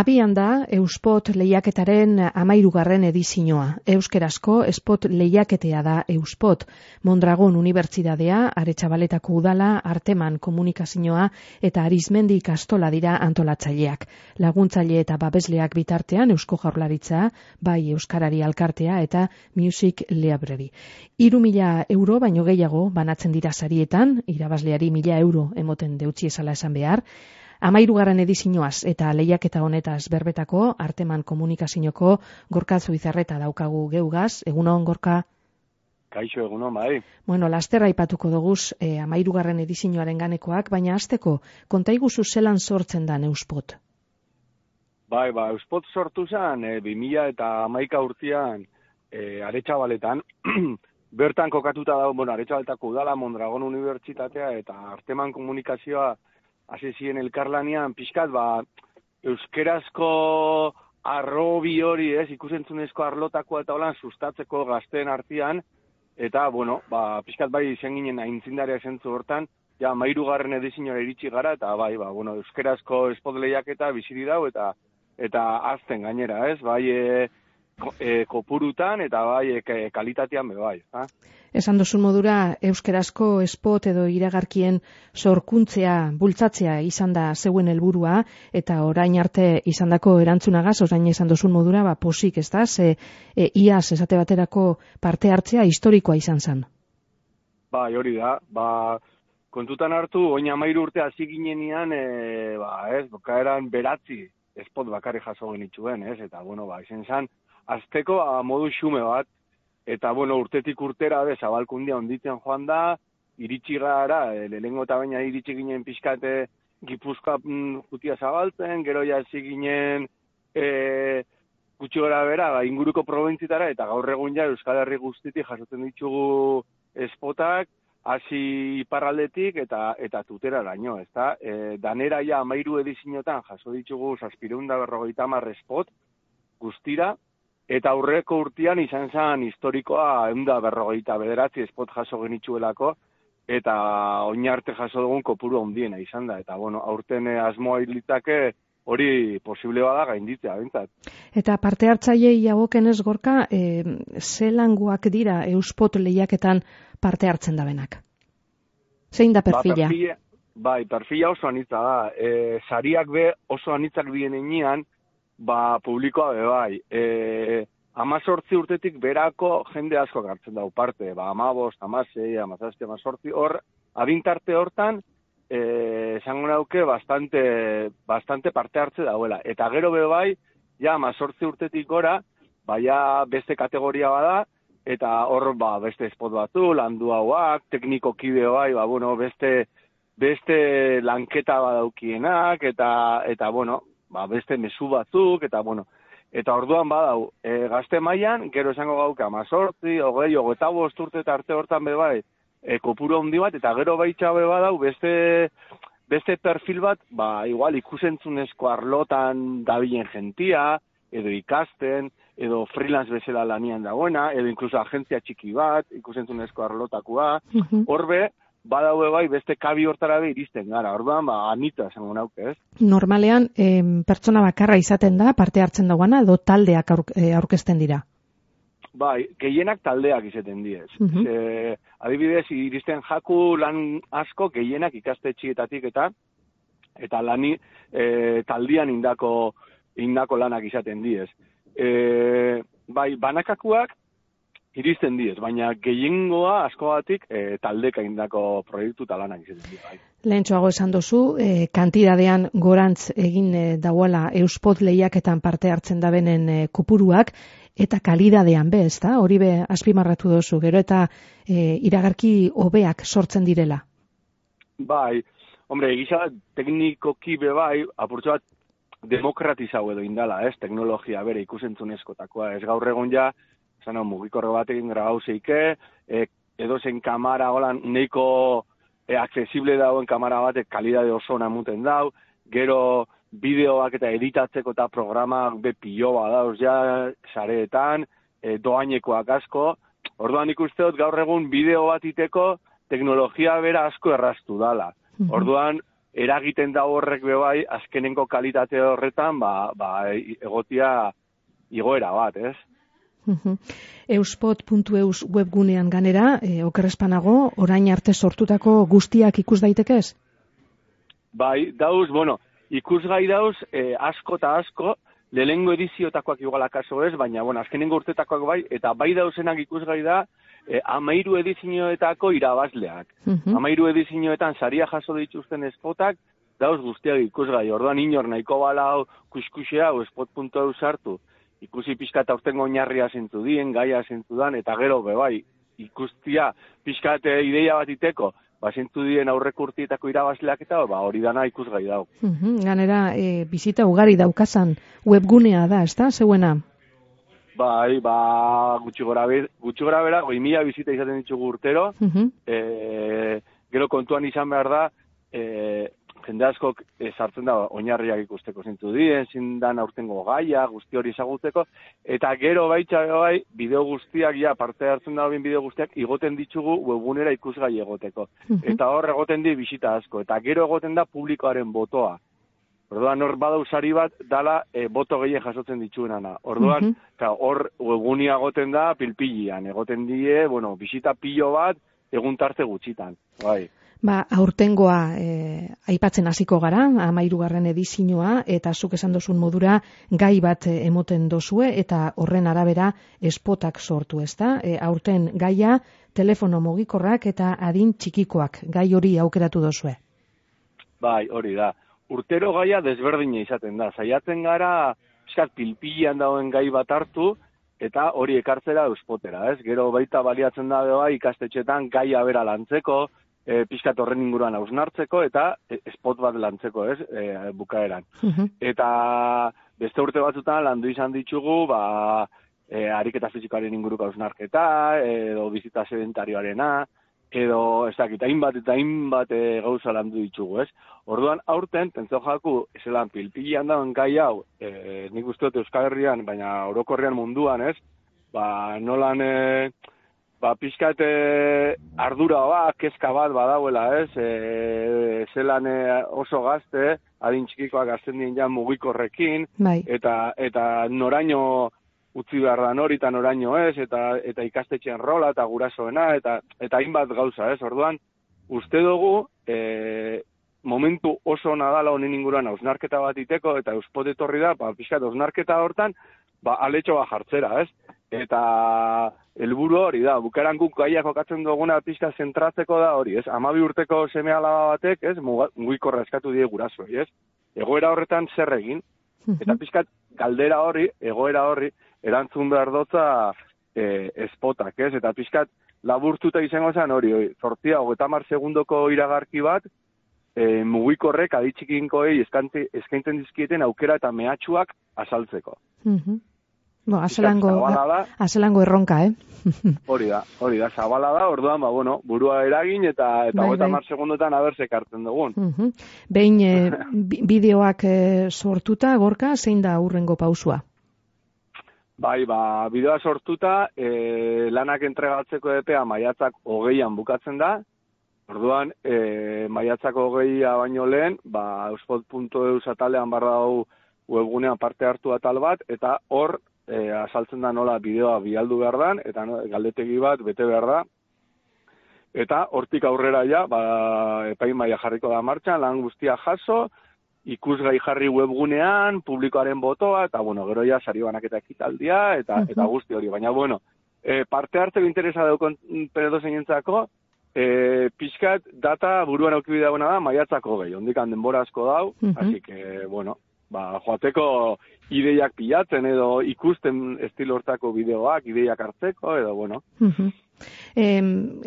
Abian da Euspot lehiaketaren amairugarren edizioa. Euskerazko Espot lehiaketea da Euspot. Mondragon Unibertsidadea, Aretsabaletako udala, Arteman komunikazioa eta Arizmendi ikastola dira antolatzaileak. Laguntzaile eta babesleak bitartean Eusko Jaurlaritza, bai Euskarari Alkartea eta Music Library. Iru mila euro baino gehiago banatzen dira sarietan, irabazleari mila euro emoten deutzi esala esan behar, Amairugarren edizioaz eta lehiaketa honetaz berbetako, arteman komunikazioko gorka zuizarreta daukagu geugaz, egunon gorka? Kaixo egunon, bai. Bueno, lasterra ipatuko doguz e, amairugarren edizioaren ganekoak, baina azteko, konta iguzu zelan sortzen da Euspot? Bai, ba, Euspot sortu zen, e, 2000 eta amaika urtean, e, aretxabaletan, bertan kokatuta da, bueno, aretxabaletako udala, Mondragon Unibertsitatea eta arteman komunikazioa hasi ziren elkarlanian pixkat ba euskerazko arrobi hori, ez, ikusentzunezko arlotakoa eta holan sustatzeko gazteen artean eta bueno, ba pixkat bai izan ginen aintzindaria zentzu hortan, ja mairugarren edizinora iritsi gara eta bai, ba bueno, euskerazko espotleiak eta biziri dau eta eta azten gainera, ez? Bai, e, e, kopurutan eta bai e, kalitatean be bai, ha? Esan duzu modura euskerazko espot edo iragarkien sorkuntzea, bultzatzea izan da zeuen helburua eta orain arte izandako erantzunagaz, orain esan duzu modura, ba posik, ez da? Ze e, iaz esate baterako parte hartzea historikoa izan zen. Bai, hori da. Ba, kontutan hartu, oin amairu urte hasi ginenean, e, ba, ez, bokaeran beratzi espot bakarri jaso genituen, ez? Eta, bueno, ba, izen zan, azteko a, modu xume bat, eta, bueno, urtetik urtera, be, zabalkundia onditzen joan da, iritsi gara, e, lehengo eta baina iritsi ginen pixkate gipuzkoa mm, jutia zabaltzen, gero ja ginen e, gutxi gara bera, ba, inguruko probentzitara, eta gaur egun ja Euskal Herri guztitik jasotzen ditugu espotak, hasi iparraldetik eta eta tutera daño, ezta? E, danera ja 13 ediziotan jaso ditugu 750 spot guztira, Eta aurreko urtean izan zen historikoa eunda berrogeita bederatzi espot jaso genitzuelako, eta oin arte jaso dugun kopuru ondiena izan da. Eta bueno, aurten eh, asmoa hilitake hori posible bada gainditzea, bintzat. Eta parte hartzaiei jagoken ez gorka, e, zelanguak dira euspot lehiaketan parte hartzen da benak? Zein da ba, perfila? bai, perfila oso anitza da. E, sariak be oso anitzak bien ba, publikoa be bai. E, amazortzi urtetik berako jende asko gartzen dau parte, ba, amabost, amasei, amazazte, amazortzi, hor, abintarte hortan, e, esango nauke, bastante, bastante parte hartze dauela. Eta gero be bai, ja, amazortzi urtetik gora, baia beste kategoria bada, eta hor, ba, beste espot batu, landu hauak, tekniko kide bai, ba, bueno, beste, beste lanketa badaukienak, eta, eta, bueno, ba, beste mesu batzuk, eta bueno, eta orduan badau, e, gazte mailan gero esango gauka, mazortzi, hogei, hogeita bost urte eta arte hortan be bai, e, kopuru handi bat, eta gero baitxa badau, beste, beste perfil bat, ba, igual ikusentzunezko arlotan dabilen gentia, edo ikasten, edo freelance bezala lanian dagoena, edo inkluso agentzia txiki bat, ikusentzunezko arlotakua, horbe, badaue bai beste kabi hortara be iristen gara. Orduan ba anita esango nauke, ez? Normalean em, pertsona bakarra izaten da parte hartzen dagoana edo taldeak eh, aurkezten dira. Bai, gehienak taldeak izaten diez. Uh adibidez, iristen jaku lan asko gehienak ikastetxietatik eta eta lani e, taldian indako indako lanak izaten diez. E, bai, banakakuak iristen diez, baina gehiengoa askoatik e, taldeka indako proiektu talanak izaten dira. Bai. Lehentxoago esan duzu, e, kantidadean gorantz egin e, dauala euspot lehiaketan parte hartzen da benen e, kupuruak, eta kalidadean be, ez da? Hori be, azpimarratu duzu, gero eta e, iragarki hobeak sortzen direla. Bai, hombre, egisa teknikoki be bai, apurtzu bat demokratizau edo indala, ez? Teknologia bere ikusentzunezkotakoa, ez gaur egon ja, zan hau, mugikorro batekin grabau zeike, e, edo zen kamara holan neiko e, accesible dauen kamara batek kalidade oso namuten dau, gero bideoak eta editatzeko eta programak be piloa dauz ja, sareetan, e, doainekoak asko, orduan ikuste dut gaur egun bideo bat iteko teknologia bera asko errastu dala. Orduan, eragiten da horrek bebai, azkenenko kalitate horretan, ba, ba egotia igoera bat, ez? Euspot.eus webgunean ganera, e, okerrespanago, orain arte sortutako guztiak ikus daitekez? Bai, dauz, bueno, ikusgai dauz, e, asko eta asko, lehengo ediziotakoak igual akaso ez, baina, bueno, azkenengo urtetakoak bai, eta bai dauzenak ikusgai da, e, amairu edizioetako irabazleak. Uh Amairu edizioetan saria jaso dituzten espotak, dauz guztiak ikusgai. Orduan inor nahiko bala hau kuskusea, o spot.eu sartu, ikusi pixka eta urtengo oinarria zentu dien, gaia zentu dan, eta gero, bebai, ikustia pixka ideia bat iteko, ba, zentu dien aurrek urtietako irabazleak eta ba, hori dana ikusgai dago. ganera, e, bizita ugari daukazan webgunea da, ez da, zeuena? Bai, ba, gutxi gora, gutxi gora bera, goi mila bizita izaten ditugu urtero, e, gero kontuan izan behar da, e, jende askok e, sartzen da oinarriak ikusteko zintu dien, zindan aurtengo gaia, guzti hori ezagutzeko, eta gero baitza bai, bideo guztiak, ja, parte hartzen da bideo guztiak, igoten ditugu webunera ikusgai egoteko. Eta hor egoten di bisita asko, eta gero egoten da publikoaren botoa. Orduan hor bada usari bat dala e, boto gehien jasotzen dituenana. Orduan, hor webunia egoten da pilpilian, egoten die, bueno, bisita pilo bat egun tarte gutxitan. Bai. Ba, aurtengoa e, aipatzen hasiko gara, amairugarren edizinoa, eta zuk esan dozun modura gai bat e, emoten dozue, eta horren arabera espotak sortu, ezta? E, aurten gaia, telefono mugikorrak eta adin txikikoak, gai hori aukeratu dozue. Bai, hori da. Urtero gaia desberdina izaten da. Zaiatzen gara, eskat pilpilian dauen gai bat hartu, eta hori ekartzera euspotera, ez? Gero baita baliatzen da beha ikastetxetan gaia bera lantzeko, e, pixkat horren inguruan hausnartzeko eta e, spot bat lantzeko, ez, e, bukaeran. Eta beste urte batzutan landu izan ditugu, ba, e, ariketa fizikoaren inguruko hausnarketa, edo bizita sedentarioarena, edo, ez dakit, hainbat eta hainbat e, gauza landu ditugu, ez? Orduan, aurten, pentsa jaku, eselan pilpilian dauen gai hau, e, nik uste dut Euskal Herrian, baina orokorrean munduan, ez? Ba, nolan, e, ba, pixkat ardura bat, kezka bat badauela, ez? E, zelan e, oso gazte, adin txikikoak gazten dien ja mugikorrekin, bai. eta, eta noraino utzi behar da nori eta noraino ez, eta, eta ikastetxean rola eta gurasoena, eta, eta hainbat gauza, ez? Orduan, uste dugu, e, momentu oso nadala honen inguruan ausnarketa bat iteko, eta euspotetorri da, ba, pixkat ausnarketa hortan, ba, aletxo bat jartzera, ez? Eta helburu hori da, bukaran guk gaiak jokatzen duguna pixka zentratzeko da hori, ez? Amabi urteko seme alaba batek, ez? Mugikorra eskatu die guraso, ez? Egoera horretan zer egin, eta pixkat galdera hori, egoera horri, erantzun behar dotza e, espotak, ez? Eta pixkat laburtuta izango zen hori, hori, zortzia, hogeta mar segundoko iragarki bat, e, mugikorrek aditxikinkoei eskaintzen dizkieten aukera eta mehatxuak asaltzeko. Bo, azelango, azelango erronka, eh? hori da, hori da, zabala da, orduan, ba, bueno, burua eragin eta eta bai, bai. segundotan abersek hartzen dugun. Uh Behin, e, bideoak e, sortuta, gorka, zein da urrengo pausua? Bai, ba, bideoa sortuta, e, lanak entregatzeko epea maiatzak hogeian bukatzen da, orduan, e, maiatzak hogeia baino lehen, ba, euspot.eu satalean barra hau webgunean parte hartu atal bat, eta hor e, asaltzen da nola bideoa bialdu behar dan, eta no, galdetegi bat bete behar da. Eta hortik aurrera ja, ba, epain maia jarriko da martxan, lan guztia jaso, ikusgai jarri webgunean, publikoaren botoa, eta bueno, gero ja, sari banaketa ekitaldia, eta, eta guzti hori. Baina, bueno, e, parte hartzeko interesa daukon peredo zeinentzako, e, pixkat data buruan aukibidea da, maiatzako gehi, ondikan denbora asko dau, uh así que, bueno, ba, joateko ideiak pilatzen edo ikusten estilo hortako bideoak, ideiak hartzeko edo, bueno. Uh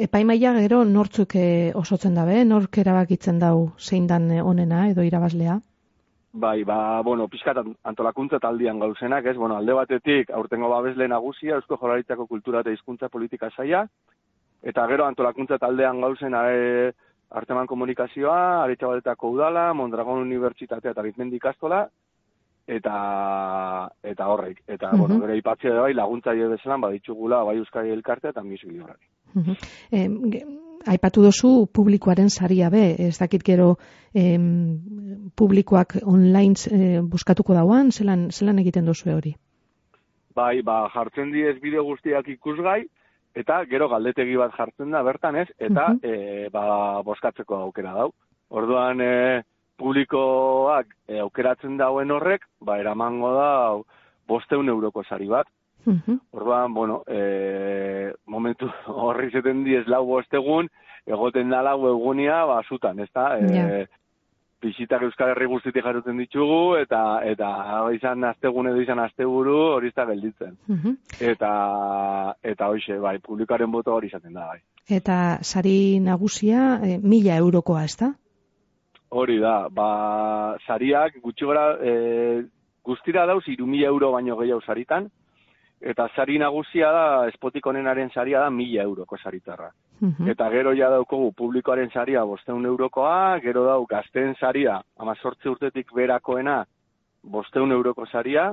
epaimaia gero nortzuk eh, osotzen dabe, nork erabakitzen dau zein dan eh, onena edo irabazlea? Bai, ba, bueno, pixkat antolakuntza taldian gauzenak, ez, bueno, alde batetik aurtengo babesle nagusia, Eusko Jolaritzako Kultura eta Hizkuntza Politika saia, eta gero antolakuntza taldean gauzena e, Arteman Komunikazioa, Aretxabaletako Udala, Mondragon Unibertsitatea eta Ritmendi Kastola, eta eta horrek. Eta, uh -huh. bueno, gero ipatzea bai, laguntzaile bezala, baditxugula, bai Euskari Elkartea eta Misu Bidorari. Uh -huh. aipatu dozu publikoaren saria be, ez dakit gero em, publikoak online e, buskatuko dauan, zelan, zelan egiten dozu hori? Bai, ba, jartzen diez bideo guztiak ikusgai, eta gero galdetegi bat jartzen da bertan ez, eta uh -huh. ba, boskatzeko aukera dau. Orduan, e, publikoak e, aukeratzen dauen horrek, ba, eramango da bosteun euroko sari bat. Uh Orduan, bueno, e, momentu horri zeten diez lau bostegun, egoten da lau egunia, ba, zutan, ez da? E, Bizitak Euskal Herri guztitik jasotzen ditugu, eta eta izan astegune edo izan asteburu hori ez da gelditzen. Uh Eta, eta hoxe, bai, publikaren boto hori izaten da, bai. Eta sari nagusia, e, mila eurokoa, ez da? Hori da, ba, sariak gutxi gara, e, guztira dauz, iru mila euro baino gehiago saritan, eta sari nagusia da, espotik onenaren saria da mila euroko saritarra. Mhm. Eta gero ja daukogu publikoaren saria bosteun eurokoa, gero dau gazten saria, ama sortze urtetik berakoena, bosteun euroko saria,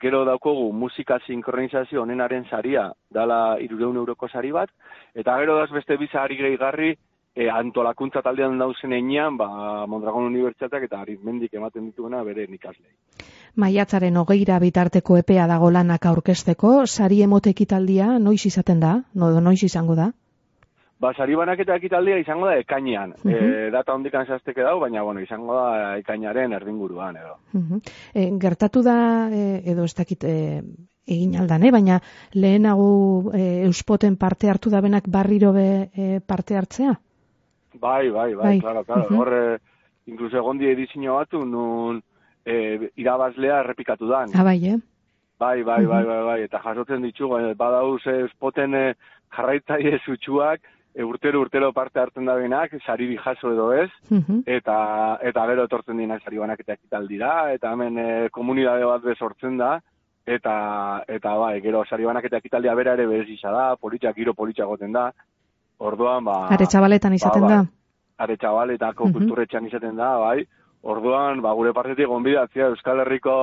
gero daukogu musika sinkronizazio onenaren saria, dala irureun euroko sari bat, eta gero dauz beste bizari gehigarri, e, antolakuntza taldean dauzen einean, ba, Mondragon Unibertsitateak eta aritmendik ematen dituena bere nikaslei. Maiatzaren hogeira bitarteko epea dago lanak aurkesteko, sari emote ekitaldia noiz izaten da, no, noiz izango da? Ba, sari banaketa ekitaldia izango da ekainean. Uh data hondikan zazteke dau, baina bueno, izango da ekainaren erdinguruan edo. Uh gertatu da, e, edo ez dakit, e, egin aldan, eh? baina lehenago e, euspoten parte hartu da benak barriro be parte hartzea? Bai, bai, bai, bai. claro, claro. Uh -huh. Horre, incluso egon die edizio batu, nun e, irabazlea errepikatu dan. Ah, bai, eh? Bai, bai, bai, bai, bai, eta jasotzen ditugu, eh, badauz eh, spoten eh, jarraitzai zutxuak, e, urtero urtero parte hartzen da benak, sari jaso edo ez, uh eta, eta gero etortzen dina sari banak eta ekitaldira, eta hemen e, komunidade bat bezortzen da, eta, eta bai, gero sari banak eta ekitaldia bera ere bezisa da, politxak, giro politxak goten da, Orduan, ba... Are txabaletan izaten ba, ba, da. Are txabaletako uh kulturretxan izaten da, bai. Orduan, ba, gure partetik gonbidatzea Euskal Herriko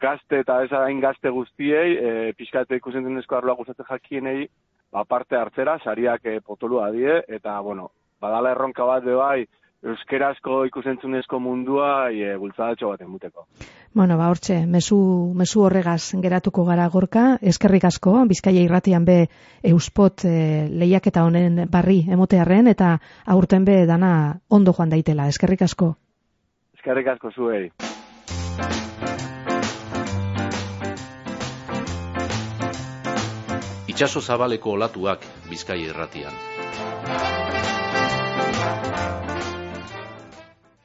gazte eta ez gazte guztiei, e, pixkate ikusen arloa gustatzen jakienei, ba, parte hartzera, sariak e, potolua die, eta, bueno, badala erronka bat de bai, euskerazko ikusentzunezko mundua e, bultzadatxo bat emuteko. Bueno, ba, hortxe, mesu, mesu horregaz geratuko gara gorka, eskerrik asko, bizkaia irratian be euspot e, lehiak eta honen barri emotearren, eta aurten be dana ondo joan daitela, eskerrik asko. Eskerrik asko zuei. Itxaso zabaleko olatuak bizkaia irratian.